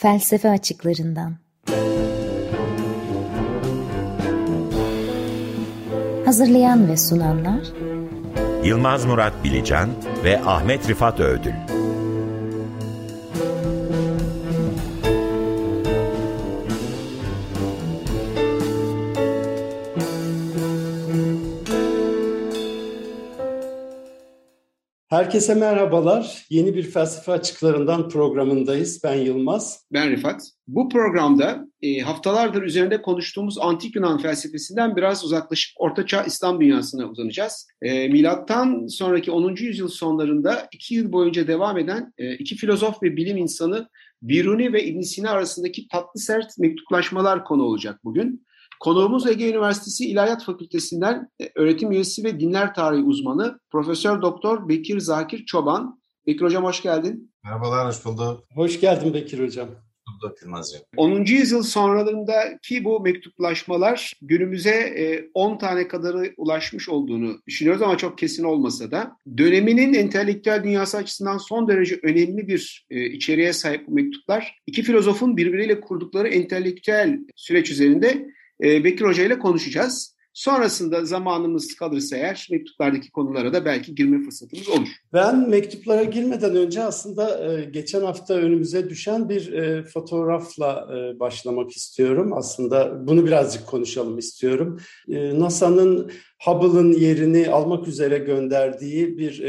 Felsefe Açıklarından. Hazırlayan ve sunanlar Yılmaz Murat Bilecan ve Ahmet Rifat Öğdül Herkese merhabalar. Yeni bir felsefe açıklarından programındayız. Ben Yılmaz. Ben Rifat. Bu programda e, haftalardır üzerinde konuştuğumuz antik Yunan felsefesinden biraz uzaklaşıp Ortaçağ İslam dünyasına uzanacağız. E, milattan sonraki 10. yüzyıl sonlarında iki yıl boyunca devam eden e, iki filozof ve bilim insanı Biruni ve ibn Sina arasındaki tatlı sert mektuplaşmalar konu olacak bugün. Konuğumuz Ege Üniversitesi İlahiyat Fakültesinden e, öğretim üyesi ve dinler tarihi uzmanı Profesör Doktor Bekir Zakir Çoban. Bekir Hocam hoş geldin. Merhabalar, hoş bulduk. Hoş geldin Bekir Hocam. Bulduk Yılmazcığım. 10. yüzyıl sonralarındaki bu mektuplaşmalar günümüze 10 e, tane kadarı ulaşmış olduğunu düşünüyoruz ama çok kesin olmasa da döneminin entelektüel dünyası açısından son derece önemli bir e, içeriğe sahip bu mektuplar iki filozofun birbiriyle kurdukları entelektüel süreç üzerinde e, Bekir Hoca ile konuşacağız. Sonrasında zamanımız kalırsa eğer mektuplardaki konulara da belki girme fırsatımız olur. Ben mektuplara girmeden önce aslında e, geçen hafta önümüze düşen bir e, fotoğrafla e, başlamak istiyorum. Aslında bunu birazcık konuşalım istiyorum. NASA'nın Hubble'ın yerini almak üzere gönderdiği bir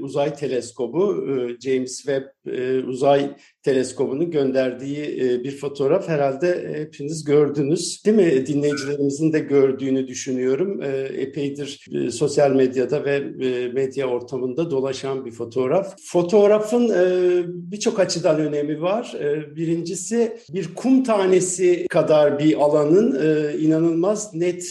uzay teleskobu, James Webb e, uzay teleskobunu gönderdiği e, bir fotoğraf herhalde hepiniz gördünüz. Değil mi? Dinleyicilerimizin de gördüğünü düşünüyorum. E, epeydir sosyal medyada ve medya ortamında dolaşan bir fotoğraf. Fotoğrafın birçok açıdan önemi var. Birincisi bir kum tanesi kadar bir alanın inanılmaz net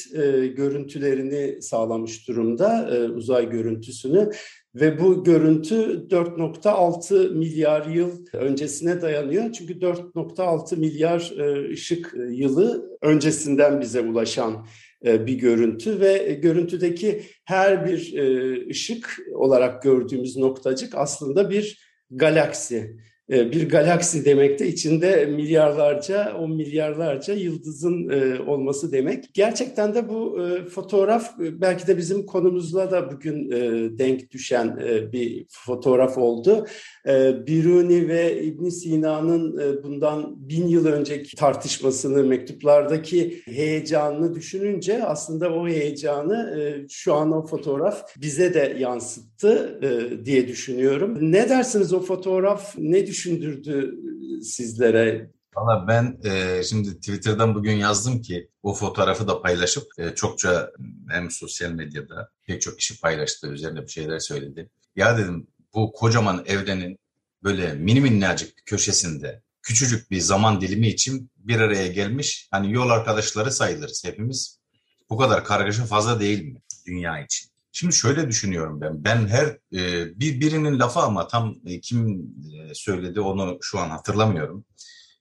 görüntülerini sağlamış durumda uzay görüntüsünü ve bu görüntü 4.6 milyar yıl öncesine dayanıyor. Çünkü 4.6 milyar e, ışık yılı öncesinden bize ulaşan e, bir görüntü ve görüntüdeki her bir e, ışık olarak gördüğümüz noktacık aslında bir galaksi. E, bir galaksi demek de içinde milyarlarca, on milyarlarca yıldızın e, olması demek. Gerçekten de bu e, fotoğraf belki de bizim konumuzla da bugün denk düşen bir fotoğraf oldu. Biruni ve İbn Sina'nın bundan bin yıl önceki tartışmasını, mektuplardaki heyecanını düşününce aslında o heyecanı şu an o fotoğraf bize de yansıttı diye düşünüyorum. Ne dersiniz o fotoğraf ne düşündürdü sizlere? Valla ben e, şimdi Twitter'dan bugün yazdım ki o fotoğrafı da paylaşıp e, çokça hem sosyal medyada pek çok kişi paylaştı, üzerine bir şeyler söyledi. Ya dedim bu kocaman evrenin böyle mini minnacık köşesinde küçücük bir zaman dilimi için bir araya gelmiş hani yol arkadaşları sayılırız hepimiz. Bu kadar kargaşa fazla değil mi dünya için? Şimdi şöyle düşünüyorum ben. Ben her e, bir birinin lafı ama tam e, kim e, söyledi onu şu an hatırlamıyorum.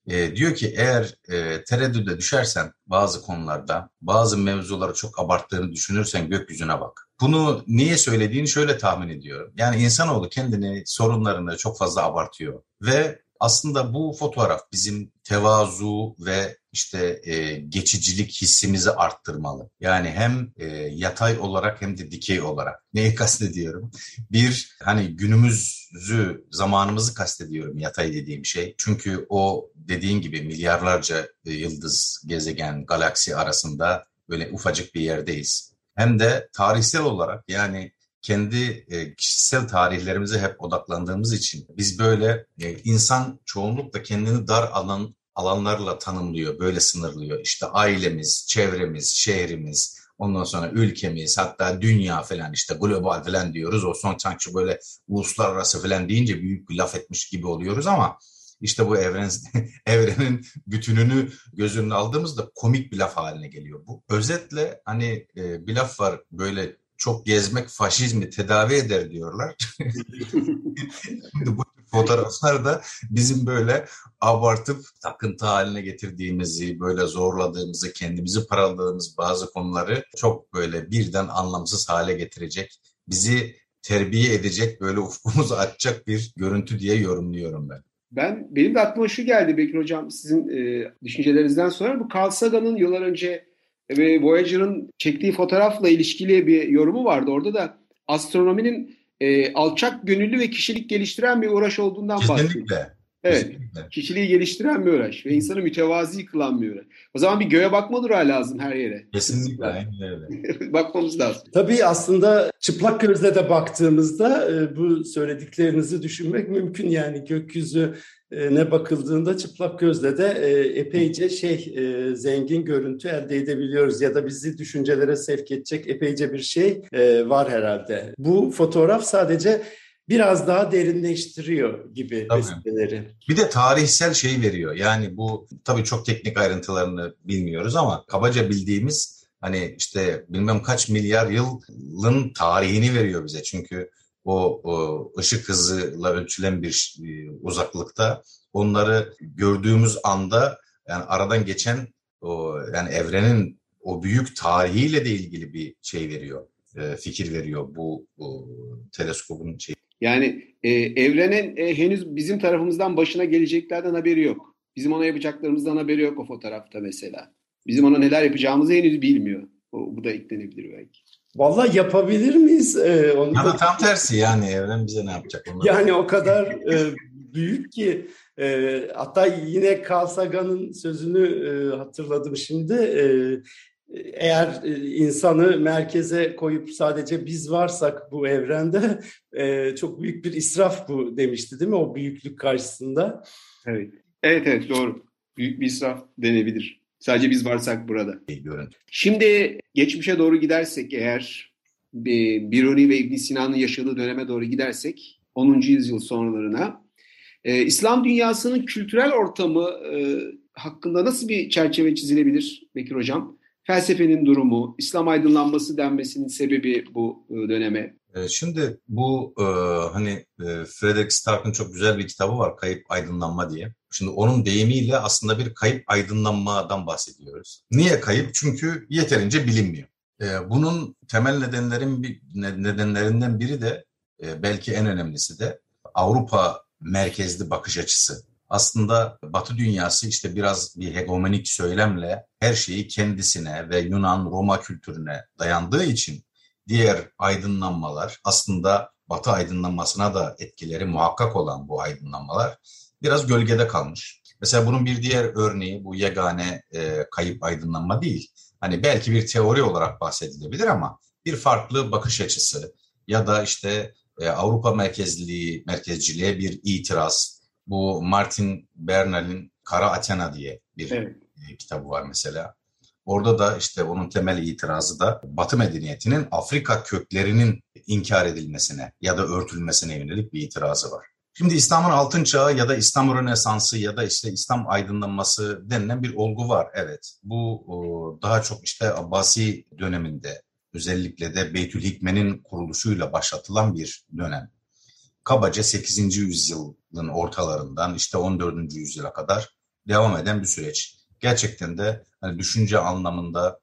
E, diyor ki eğer e, tereddüde düşersen bazı konularda bazı mevzuları çok abarttığını düşünürsen gökyüzüne bak. Bunu niye söylediğini şöyle tahmin ediyorum. Yani insanoğlu kendini sorunlarını çok fazla abartıyor ve aslında bu fotoğraf bizim tevazu ve işte e, geçicilik hissimizi arttırmalı. Yani hem e, yatay olarak hem de dikey olarak. Neyi kastediyorum? Bir, hani günümüzü, zamanımızı kastediyorum yatay dediğim şey. Çünkü o dediğin gibi milyarlarca e, yıldız, gezegen, galaksi arasında böyle ufacık bir yerdeyiz. Hem de tarihsel olarak yani kendi e, kişisel tarihlerimize hep odaklandığımız için biz böyle e, insan çoğunlukla kendini dar alan alanlarla tanımlıyor, böyle sınırlıyor. İşte ailemiz, çevremiz, şehrimiz, ondan sonra ülkemiz, hatta dünya falan işte global falan diyoruz. O son sanki böyle uluslararası falan deyince büyük bir laf etmiş gibi oluyoruz ama işte bu evren evrenin bütününü göz önüne aldığımızda komik bir laf haline geliyor bu. Özetle hani e, bir laf var böyle çok gezmek faşizmi tedavi eder diyorlar. Şimdi bu fotoğraflar da bizim böyle abartıp takıntı haline getirdiğimizi, böyle zorladığımızı, kendimizi paraladığımız bazı konuları çok böyle birden anlamsız hale getirecek, bizi terbiye edecek, böyle ufkumuzu açacak bir görüntü diye yorumluyorum ben. Ben benim de aklıma şu geldi Bekir Hocam sizin e, düşüncelerinizden sonra bu Carl Sagan'ın yıllar önce ve Voyager'ın çektiği fotoğrafla ilişkili bir yorumu vardı. Orada da astronominin e, alçak gönüllü ve kişilik geliştiren bir uğraş olduğundan bahsediyor. Kesinlikle. Evet. Kesinlikle. Kişiliği geliştiren bir uğraş ve insanı mütevazi kılan bir uğraş. O zaman bir göğe bakma durağı lazım her yere. Kesinlikle. aynen öyle. Bakmamız lazım. Tabii aslında çıplak gözle de baktığımızda e, bu söylediklerinizi düşünmek mümkün. Yani gökyüzü e, ne bakıldığında çıplak gözle de e, epeyce şey e, zengin görüntü elde edebiliyoruz ya da bizi düşüncelere sevk edecek epeyce bir şey e, var herhalde. Bu fotoğraf sadece biraz daha derinleştiriyor gibi Tabii. meseleleri. Bir de tarihsel şey veriyor. Yani bu tabii çok teknik ayrıntılarını bilmiyoruz ama kabaca bildiğimiz hani işte bilmem kaç milyar yılın tarihini veriyor bize. Çünkü o, o ışık hızıyla ölçülen bir e, uzaklıkta onları gördüğümüz anda yani aradan geçen o yani evrenin o büyük tarihiyle de ilgili bir şey veriyor. e, fikir veriyor bu, bu teleskopun şey. Yani e, evrenin e, henüz bizim tarafımızdan başına geleceklerden haberi yok. Bizim ona yapacaklarımızdan haberi yok o fotoğrafta mesela. Bizim ona neler yapacağımızı henüz bilmiyor. O, bu da eklenebilir belki. Vallahi yapabilir miyiz? E, onu Ya da- da tam tersi yani evren bize ne yapacak? Onu Yani o kadar e, büyük ki e, hatta yine Carl Sagan'ın sözünü e, hatırladım şimdi. E, eğer e, insanı merkeze koyup sadece biz varsak bu evrende e, çok büyük bir israf bu demişti değil mi o büyüklük karşısında? Evet. Evet evet doğru. Büyük bir israf denebilir. Sadece biz varsak burada. bir görüntü. Şimdi geçmişe doğru gidersek eğer bir Biruni ve İbn Sina'nın yaşadığı döneme doğru gidersek 10. yüzyıl sonralarına e, İslam dünyasının kültürel ortamı e, hakkında nasıl bir çerçeve çizilebilir Bekir Hocam? Felsefenin durumu, İslam aydınlanması denmesinin sebebi bu e, döneme. Ee, Şimdi bu e, hani e, Frederick Stark'ın çok güzel bir kitabı var Kayıp Aydınlanma diye. Şimdi onun deyimiyle aslında bir kayıp aydınlanmadan bahsediyoruz. Niye kayıp? Çünkü yeterince bilinmiyor. E, bunun temel nedenlerin nedenlerinden biri de e, belki en önemlisi de Avrupa merkezli bakış açısı. Aslında Batı dünyası işte biraz bir hegemonik söylemle her şeyi kendisine ve Yunan Roma kültürüne dayandığı için diğer aydınlanmalar aslında Batı aydınlanmasına da etkileri muhakkak olan bu aydınlanmalar biraz gölgede kalmış. Mesela bunun bir diğer örneği bu yegane e, kayıp aydınlanma değil. Hani belki bir teori olarak bahsedilebilir ama bir farklı bakış açısı ya da işte e, Avrupa merkezliliği, merkezciliğe bir itiraz. Bu Martin Bernal'in Kara Athena diye bir Evet. e, kitabı var mesela. Orada da işte onun temel itirazı da Batı medeniyetinin Afrika köklerinin inkar edilmesine ya da örtülmesine yönelik bir itirazı var. Şimdi İslam'ın altın çağı ya da İslam Rönesansı ya da işte İslam aydınlanması denilen bir olgu var. Evet bu daha çok işte Abbasi döneminde özellikle de Beytül Hikme'nin kuruluşuyla başlatılan bir dönem. Kabaca 8. yüzyılın ortalarından işte 14. yüzyıla kadar devam eden bir süreç. Gerçekten de hani düşünce anlamında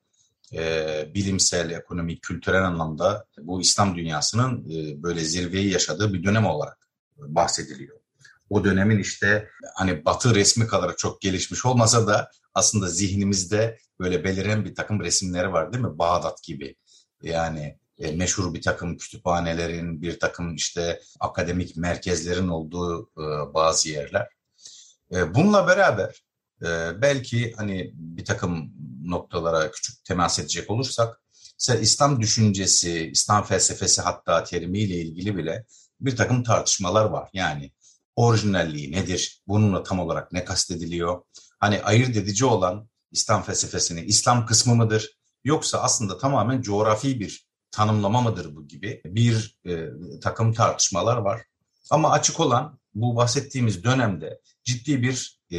e, bilimsel, ekonomik, kültürel anlamda bu İslam dünyasının e, böyle zirveyi yaşadığı bir dönem olarak bahsediliyor. O dönemin işte hani Batı resmi kadar çok gelişmiş olmasa da aslında zihnimizde böyle beliren bir takım resimleri var değil mi? Bağdat gibi. Yani e, meşhur bir takım kütüphanelerin, bir takım işte akademik merkezlerin olduğu e, bazı yerler. E, bununla beraber e, belki hani bir takım noktalara küçük temas edecek olursak, mesela İslam düşüncesi, İslam felsefesi hatta terimiyle ilgili bile bir takım tartışmalar var. Yani orijinalliği nedir? Bununla tam olarak ne kastediliyor? Hani ayırt edici olan İslam felsefesini İslam kısmı mıdır? Yoksa aslında tamamen coğrafi bir tanımlama mıdır bu gibi bir e, takım tartışmalar var. Ama açık olan bu bahsettiğimiz dönemde ciddi bir e,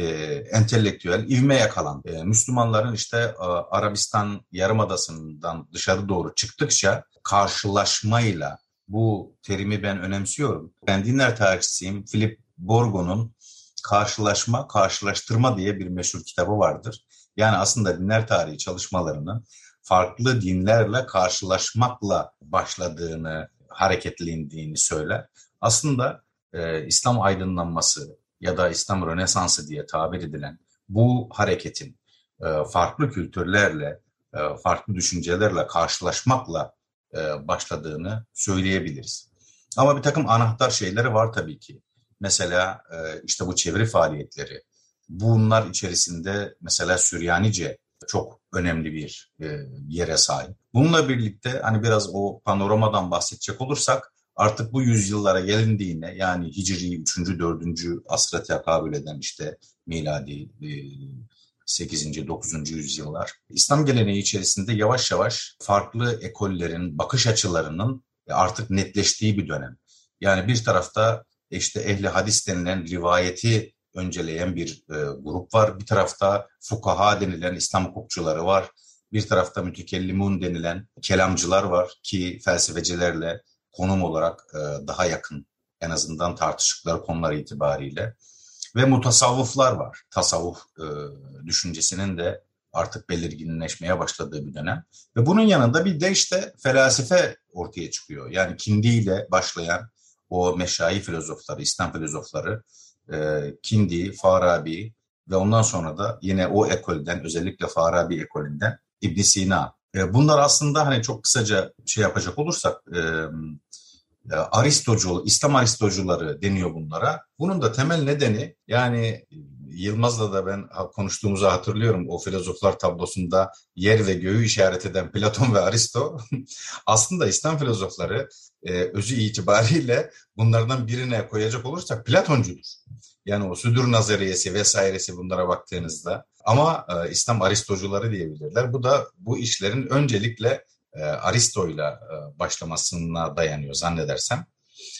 entelektüel ivme yakalan e, Müslümanların işte e, Arabistan Yarımadası'ndan dışarı doğru çıktıkça karşılaşmayla bu terimi ben önemsiyorum. Ben dinler tarihçisiyim. Philip Borgo'nun Karşılaşma, Karşılaştırma diye bir meşhur kitabı vardır. Yani aslında dinler tarihi çalışmalarını farklı dinlerle karşılaşmakla başladığını, hareketlendiğini söyler. Aslında e, İslam aydınlanması ya da İslam Rönesansı diye tabir edilen bu hareketin e, farklı kültürlerle, e, farklı düşüncelerle karşılaşmakla e, başladığını söyleyebiliriz. Ama bir takım anahtar şeyleri var tabii ki. Mesela işte bu çeviri faaliyetleri. Bunlar içerisinde mesela Süryanice çok önemli bir yere sahip. Bununla birlikte hani biraz o panoramadan bahsedecek olursak artık bu yüzyıllara gelindiğinde yani Hicri 3. 4. asra tekabül eden işte miladi 8. 9. yüzyıllar. İslam geleneği içerisinde yavaş yavaş farklı ekollerin bakış açılarının artık netleştiği bir dönem. Yani bir tarafta işte ehli hadis denilen rivayeti önceleyen bir e, grup var. Bir tarafta fukaha denilen İslam hukukçuları var. Bir tarafta mütekellimun denilen kelamcılar var ki felsefecilerle konum olarak e, daha yakın en azından tartıştıkları konular itibariyle. Ve mutasavvıflar var. Tasavvuf e, düşüncesinin de artık belirginleşmeye başladığı bir dönem. Ve bunun yanında bir de işte felsefe ortaya çıkıyor. Yani Kindi ile başlayan o meşayi filozofları, İslam filozofları, e, Kindi, Farabi ve ondan sonra da yine o ekolden, özellikle Farabi ekolünden İbn Sina. E, bunlar aslında hani çok kısaca şey yapacak olursak, e, Aristocu, İslam Aristocuları deniyor bunlara. Bunun da temel nedeni yani Yılmaz'la da ben konuştuğumuzu hatırlıyorum. O filozoflar tablosunda yer ve göğü işaret eden Platon ve Aristo aslında İslam filozofları e, özü itibariyle bunlardan birine koyacak olursak Platoncudur. Yani o südür nazariyesi vesairesi bunlara baktığınızda ama e, İslam Aristocuları diyebilirler. Bu da bu işlerin öncelikle e, Aristo'yla e, başlamasına dayanıyor zannedersem.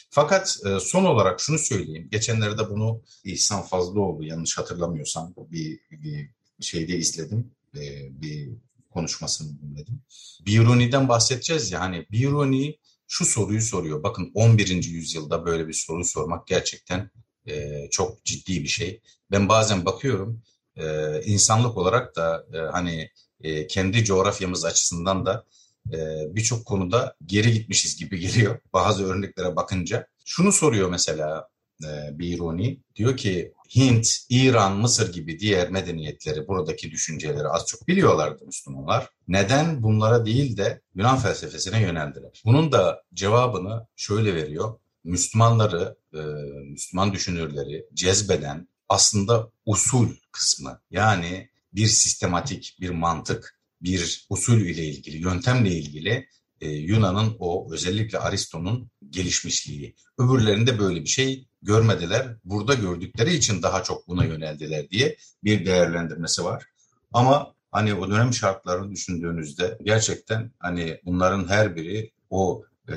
Fakat e, son olarak şunu söyleyeyim. Geçenlerde bunu İhsan Fazlıoğlu yanlış hatırlamıyorsam bir, bir şeyde izledim. E, bir konuşmasını dinledim. Biruni'den bahsedeceğiz ya hani Biruni şu soruyu soruyor. Bakın 11. yüzyılda böyle bir soru sormak gerçekten e, çok ciddi bir şey. Ben bazen bakıyorum e, insanlık olarak da e, hani e, kendi coğrafyamız açısından da birçok konuda geri gitmişiz gibi geliyor bazı örneklere bakınca. Şunu soruyor mesela e, Biruni, diyor ki Hint, İran, Mısır gibi diğer medeniyetleri, buradaki düşünceleri az çok biliyorlardı Müslümanlar. Neden bunlara değil de Yunan felsefesine yöneldiler? Bunun da cevabını şöyle veriyor. Müslümanları, e, Müslüman düşünürleri cezbeden aslında usul kısmı. Yani bir sistematik, bir mantık, bir usul ile ilgili, yöntemle ilgili e, Yunan'ın o özellikle Aristo'nun gelişmişliği. Öbürlerinde böyle bir şey görmediler. Burada gördükleri için daha çok buna yöneldiler diye bir değerlendirmesi var. Ama hani o dönem şartlarını düşündüğünüzde gerçekten hani bunların her biri o e,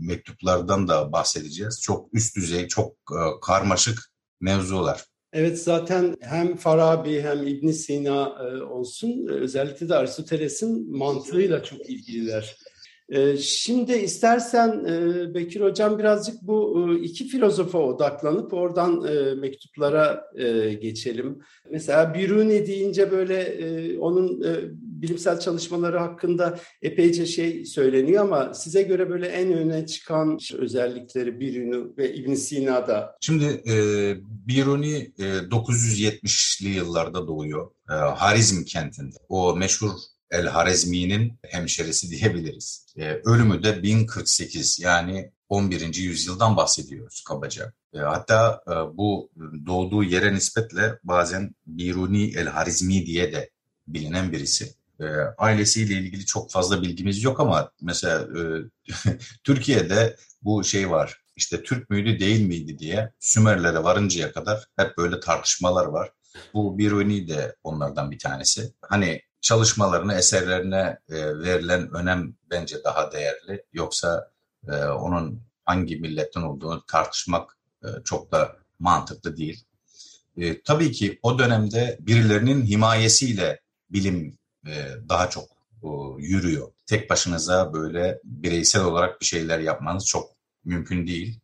mektuplardan da bahsedeceğiz. Çok üst düzey, çok e, karmaşık mevzular. Evet zaten hem Farabi hem İbn Sina e, olsun özellikle de Aristoteles'in mantığıyla çok ilgililer. E, şimdi istersen e, Bekir Hocam birazcık bu iki filozofa odaklanıp oradan mektuplara geçelim. Mesela Biruni deyince böyle onun bilimsel çalışmaları hakkında epeyce şey söyleniyor ama size göre böyle en öne çıkan özellikleri Biruni ve İbn Sina'da. Şimdi e, Biruni e, 970'li yıllarda doğuyor. E, Harizm kentinde. O meşhur El Harezmi'nin hemşerisi diyebiliriz. E, ölümü de 1048 yani 11. yüzyıldan bahsediyoruz kabaca. E, hatta e, bu doğduğu yere nispetle bazen Biruni El Harizmi diye de bilinen birisi. E, ailesiyle ilgili çok fazla bilgimiz yok ama mesela e, Türkiye'de bu şey var. İşte Türk müydü değil miydi diye Sümerlere varıncaya kadar hep böyle tartışmalar var. Bu Biruni de onlardan bir tanesi. Hani çalışmalarına, eserlerine e, verilen önem bence daha değerli. Yoksa e, onun hangi milletten olduğunu tartışmak e, çok da mantıklı değil. E, tabii ki o dönemde birilerinin himayesiyle bilim daha çok e, yürüyor. Tek başınıza böyle bireysel olarak bir şeyler yapmanız çok mümkün değil.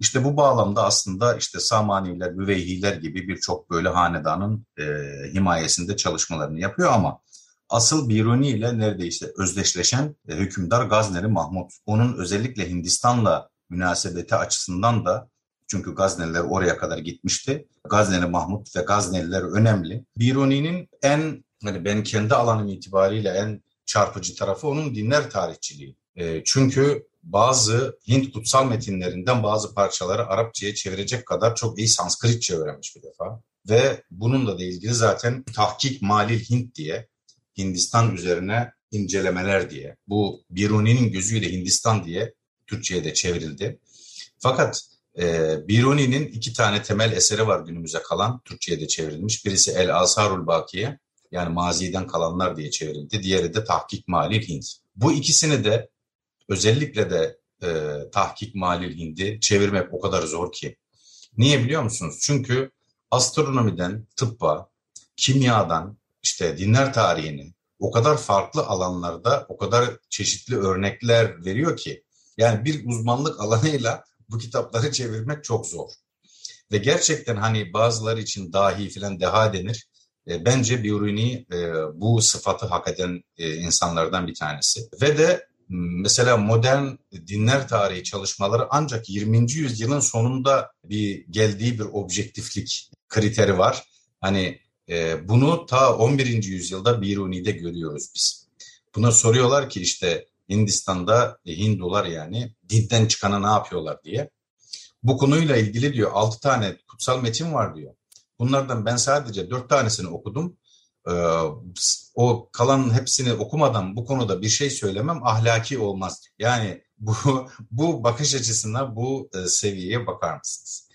İşte bu bağlamda aslında işte Samaniler, Müveyhiler gibi birçok böyle hanedanın e, himayesinde çalışmalarını yapıyor ama asıl Biruni ile neredeyse özdeşleşen e, hükümdar Gazneli Mahmut. Onun özellikle Hindistan'la münasebeti açısından da Çünkü Gazneliler oraya kadar gitmişti. Gazneli Mahmut ve Gazneliler önemli. Biruni'nin en hani ben kendi alanım itibariyle en çarpıcı tarafı onun dinler tarihçiliği. E, çünkü bazı Hint kutsal metinlerinden bazı parçaları Arapçaya çevirecek kadar çok iyi Sanskritçe öğrenmiş bir defa. Ve bununla da ilgili zaten Tahkik Malil Hint diye Hindistan üzerine incelemeler diye. Bu Biruni'nin gözüyle Hindistan diye Türkçe'ye de çevrildi. Fakat e, Biruni'nin iki tane temel eseri var günümüze kalan, Türkçe'ye de çevrilmiş. Birisi El Asarul Bakiye, yani maziden kalanlar diye çevrildi. Diğeri de Tahkik Malil Hind. Bu ikisini de özellikle de e, Tahkik Malil Hind'i çevirmek o kadar zor ki. Niye biliyor musunuz? Çünkü astronomiden tıbba, kimyadan, işte dinler tarihini o kadar farklı alanlarda o kadar çeşitli örnekler veriyor ki yani bir uzmanlık alanıyla bu kitapları çevirmek çok zor. Ve gerçekten hani bazıları için dahi filan deha denir. E, bence Biruni e, bu sıfatı hak eden e, insanlardan bir tanesi. Ve de mesela modern dinler tarihi çalışmaları ancak 20. yüzyılın sonunda bir geldiği bir objektiflik kriteri var. Hani bunu ta 11. yüzyılda Biruni'de görüyoruz biz. Buna soruyorlar ki işte Hindistan'da Hindular yani dinden çıkana ne yapıyorlar diye. Bu konuyla ilgili diyor 6 tane kutsal metin var diyor. Bunlardan ben sadece 4 tanesini okudum. Ee, o kalan hepsini okumadan bu konuda bir şey söylemem ahlaki olmaz. Yani bu bu bakış açısına bu e, seviyeye bakar mısınız?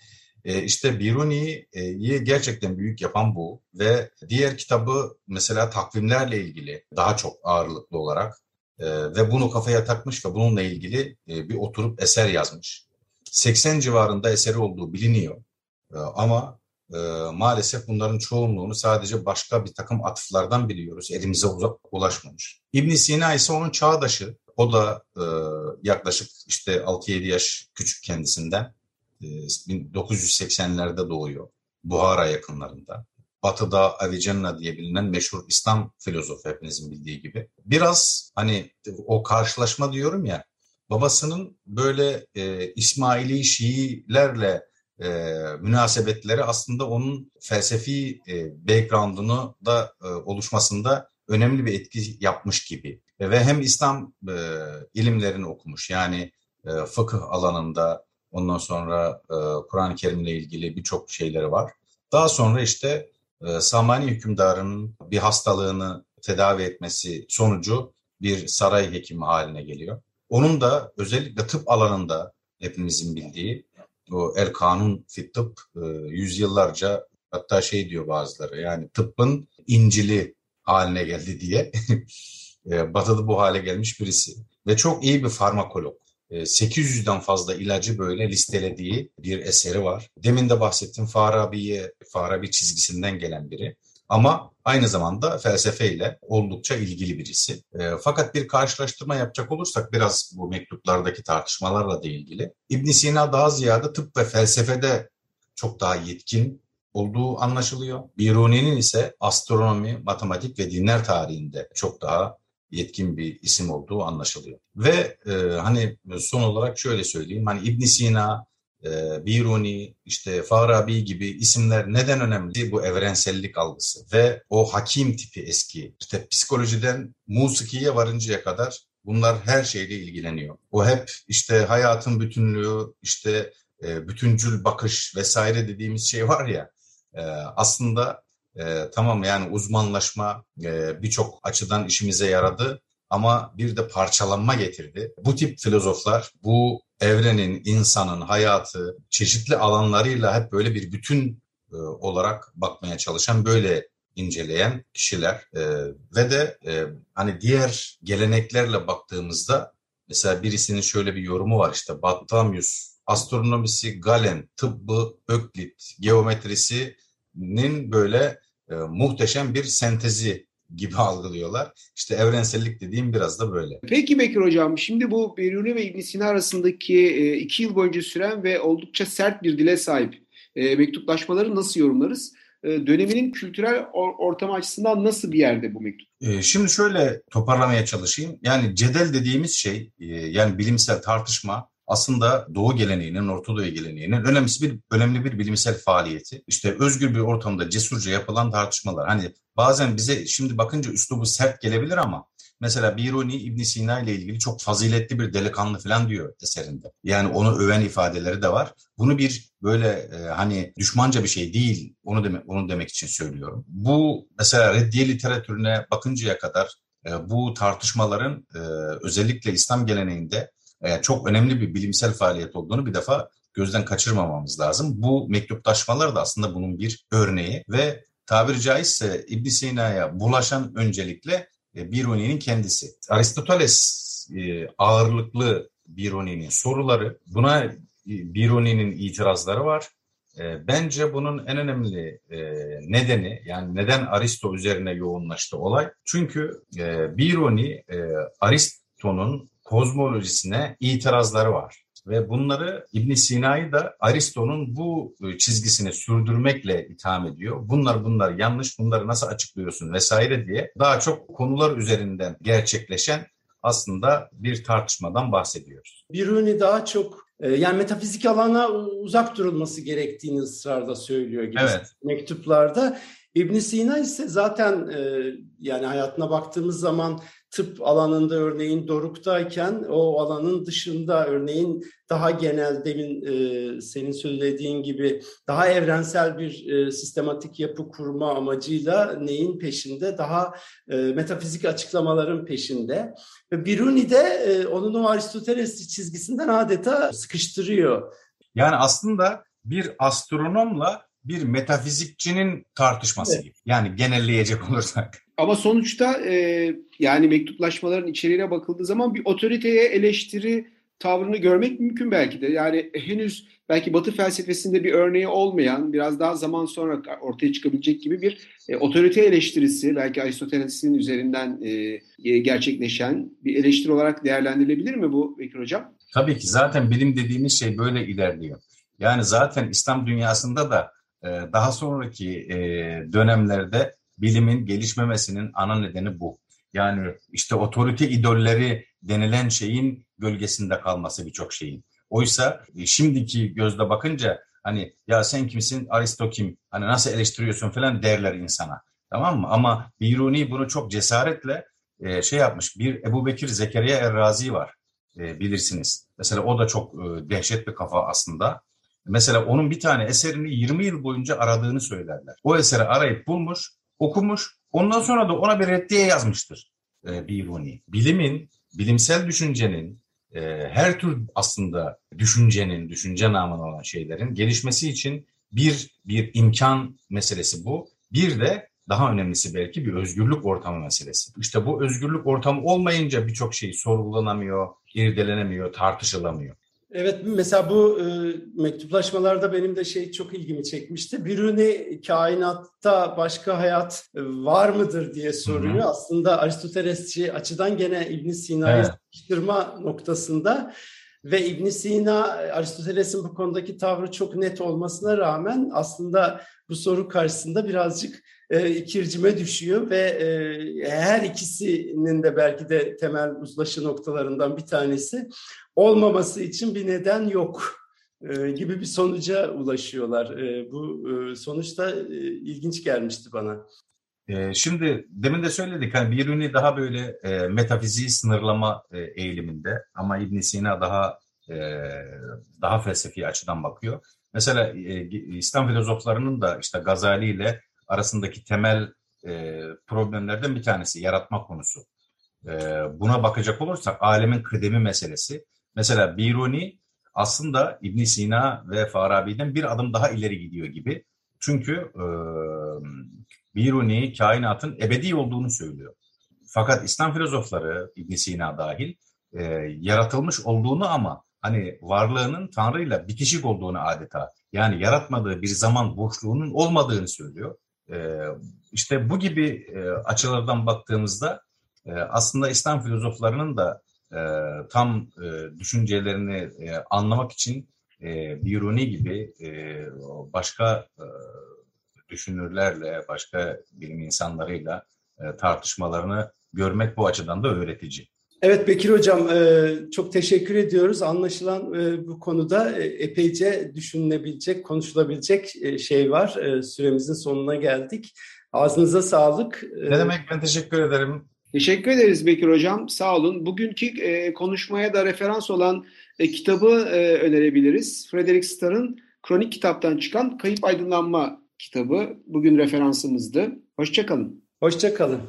E, işte Biruni'yi gerçekten büyük yapan bu ve diğer kitabı mesela takvimlerle ilgili daha çok ağırlıklı olarak e, ve bunu kafaya takmış ve bununla ilgili e, bir oturup eser yazmış. 80 civarında eseri olduğu biliniyor e, ama e, maalesef bunların çoğunluğunu sadece başka bir takım atıflardan biliyoruz. Elimize ulaşmamış. ibn Sina ise onun çağdaşı. O da e, yaklaşık işte 6-7 yaş küçük kendisinden. 1980'lerde doğuyor. Buhara yakınlarında. Batı'da Avicenna diye bilinen meşhur İslam filozofu hepinizin bildiği gibi. Biraz hani o karşılaşma diyorum ya, babasının böyle e, İsmaili Şiilerle e, münasebetleri aslında onun felsefi e, background'unu da e, oluşmasında önemli bir etki yapmış gibi. Ve hem İslam e, ilimlerini okumuş yani e, fıkıh alanında ondan sonra e, Kur'an-ı Kerim'le ilgili birçok şeyleri var. Daha sonra işte e, Samani hükümdarının bir hastalığını tedavi etmesi sonucu bir saray hekimi haline geliyor. Onun da özellikle tıp alanında hepimizin bildiği o el kanun fit tıp e, yüzyıllarca hatta şey diyor bazıları yani tıbbın incili haline geldi diye e, batıda bu hale gelmiş birisi ve çok iyi bir farmakolog. 800'den fazla ilacı böyle listelediği bir eseri var. Demin de bahsettim Farabi'ye, Farabi çizgisinden gelen biri. Ama aynı zamanda felsefeyle oldukça ilgili birisi. E, fakat bir karşılaştırma yapacak olursak biraz bu mektuplardaki tartışmalarla da ilgili. İbn Sina daha ziyade tıp ve felsefede çok daha yetkin olduğu anlaşılıyor. Biruni'nin ise astronomi, matematik ve dinler tarihinde çok daha yetkin bir isim olduğu anlaşılıyor. Ve e, hani son olarak şöyle söyleyeyim. Hani İbn Sina, Biruni, işte Farabi gibi isimler neden önemli? Bu evrensellik algısı ve o hakim tipi eski. İşte psikolojiden musikiye varıncaya kadar bunlar her şeyle ilgileniyor. O hep işte hayatın bütünlüğü, işte e, bütüncül bakış vesaire dediğimiz şey var ya e, aslında e, tamam yani uzmanlaşma birçok açıdan işimize yaradı ama bir de parçalanma getirdi. Bu tip filozoflar bu evrenin, insanın hayatı çeşitli alanlarıyla hep böyle bir bütün e, olarak bakmaya çalışan, böyle inceleyen kişiler e, ve de e, hani diğer geleneklerle baktığımızda mesela birisinin şöyle bir yorumu var işte Battamyus astronomisi, Galen, tıbbı, Öklit, geometrisinin böyle e, muhteşem bir sentezi gibi algılıyorlar. İşte evrensellik dediğim biraz da böyle. Peki Bekir Hocam, şimdi bu Biruni ve ibn Sina arasındaki e, iki yıl boyunca süren ve oldukça sert bir dile sahip e, mektuplaşmaları nasıl yorumlarız? E, döneminin kültürel or- ortamı açısından nasıl bir yerde bu mektup? Şimdi şöyle toparlamaya çalışayım. Yani cedel dediğimiz şey, yani bilimsel tartışma aslında Doğu geleneğinin, Orta Doğu geleneğinin önemli bir önemli bir bilimsel faaliyeti. İşte özgür bir ortamda cesurca yapılan tartışmalar. Hani bazen bize şimdi bakınca üslubu sert gelebilir ama Mesela Biruni İbn Sina ile ilgili çok faziletli bir delikanlı falan diyor eserinde. Yani onu öven ifadeleri de var. Bunu bir böyle e, hani düşmanca bir şey değil. Onu demek onu demek için söylüyorum. Bu mesela reddiye literatürüne bakıncaya kadar e, bu tartışmaların e, özellikle İslam geleneğinde e, çok önemli bir bilimsel faaliyet olduğunu bir defa gözden kaçırmamamız lazım. Bu mektuplaşmalar da aslında bunun bir örneği ve tabiri caizse İbn Sina'ya bulaşan öncelikle e, Biruni'nin kendisi. Aristoteles e, ağırlıklı Biruni'nin soruları, buna Biruni'nin itirazları var. Bence bunun en önemli nedeni yani neden Aristo üzerine yoğunlaştı olay? Çünkü Biruni Aristo'nun kozmolojisine itirazları var ve bunları İbn Sina'yı da Aristo'nun bu e, çizgisini sürdürmekle itham ediyor. Bunlar bunlar yanlış, bunları nasıl açıklıyorsun vesaire diye daha çok konular üzerinden gerçekleşen aslında bir tartışmadan bahsediyoruz. Biruni daha çok e, yani metafizik alana uzak durulması gerektiğini ısrarda söylüyor gibi evet. mektuplarda. İbn Sina ise zaten e, yani hayatına baktığımız zaman tıp alanında örneğin doruktayken o alanın dışında örneğin daha genel demin e, senin söylediğin gibi daha evrensel bir e, sistematik yapı kurma amacıyla neyin peşinde? Daha e, metafizik açıklamaların peşinde. Ve Biruni de e, onun o Aristoteles çizgisinden adeta sıkıştırıyor. Yani aslında bir astronomla bir metafizikçinin tartışması evet. gibi. Yani genelleyecek olursak. Ama sonuçta e, yani mektuplaşmaların içeriğine bakıldığı zaman bir otoriteye eleştiri tavrını görmek mümkün belki de. Yani henüz belki Batı felsefesinde bir örneği olmayan, biraz daha zaman sonra ortaya çıkabilecek gibi bir e, otorite eleştirisi, belki Aristoteles'in üzerinden e, gerçekleşen bir eleştiri olarak değerlendirilebilir mi bu Bekir Hocam? Tabii ki zaten bilim dediğimiz şey böyle ilerliyor. Yani zaten İslam dünyasında da e, daha sonraki e, dönemlerde bilimin gelişmemesinin ana nedeni bu. Yani işte otorite idolleri denilen şeyin gölgesinde kalması birçok şeyin. Oysa e, şimdiki gözle bakınca hani ya sen kimsin Aristo kim hani nasıl eleştiriyorsun falan derler insana. Tamam mı? Ama Biruni bunu çok cesaretle e, şey yapmış. Bir Ebu Bekir Zekeriya Errazi var e, bilirsiniz. Mesela o da çok e, dehşet bir kafa aslında. Mesela onun bir tane eserini 20 yıl boyunca aradığını söylerler. O eseri arayıp bulmuş okumuş. Ondan sonra da ona bir reddiye yazmıştır e, Biruni. Bilimin, bilimsel düşüncenin, e, her tür aslında düşüncenin, düşünce namına olan şeylerin gelişmesi için bir bir imkan meselesi bu. Bir de daha önemlisi belki bir özgürlük ortamı meselesi. İşte bu özgürlük ortamı olmayınca birçok şey sorgulanamıyor, irdelenemiyor, tartışılamıyor. Evet mesela bu e, mektuplaşmalarda benim de şey çok ilgimi çekmişti. Biruni kainatta başka hayat var mıdır diye soruyor. Hı-hı. Aslında Aristotelesçi açıdan gene İbn Sina'yı evet. sıkıştırma noktasında ve İbn Sina Aristoteles'in bu konudaki tavrı çok net olmasına rağmen aslında bu soru karşısında birazcık e, ikircime düşüyor ve e, her ikisinin de belki de temel uzlaşı noktalarından bir tanesi olmaması için bir neden yok e, gibi bir sonuca ulaşıyorlar. E, bu e, sonuçta e, ilginç gelmişti bana. E, şimdi demin de söyledik hani bir ürünü daha böyle e, metafiziği sınırlama e, eğiliminde ama İbn Sina daha e, daha felsefi açıdan bakıyor. Mesela e, İslam filozoflarının da işte Gazali ile arasındaki temel e, problemlerden bir tanesi yaratma konusu. E, buna bakacak olursak alemin kıdemi meselesi. Mesela Biruni aslında İbn Sina ve Farabi'den bir adım daha ileri gidiyor gibi. Çünkü e, Biruni kainatın ebedi olduğunu söylüyor. Fakat İslam filozofları İbn Sina dahil e, yaratılmış olduğunu ama hani varlığının Tanrı'yla bitişik olduğunu adeta yani yaratmadığı bir zaman boşluğunun olmadığını söylüyor. E, işte bu gibi e, açılardan baktığımızda e, aslında İslam filozoflarının da e, tam düşüncelerini anlamak için Biruni gibi başka düşünürlerle, başka bilim insanlarıyla tartışmalarını görmek bu açıdan da öğretici. Evet Bekir Hocam e, çok teşekkür ediyoruz. Anlaşılan e, bu konuda e, epeyce düşünülebilecek, konuşulabilecek şey var. Süremizin sonuna geldik. Ağzınıza sağlık. Ne demek ben teşekkür ederim. Teşekkür ederiz Bekir Hocam. Sağ olun. Bugünkü konuşmaya da referans olan kitabı önerebiliriz. Frederick Starr'ın kronik kitaptan çıkan Kayıp Aydınlanma kitabı bugün referansımızdı. Hoşçakalın. Hoşçakalın.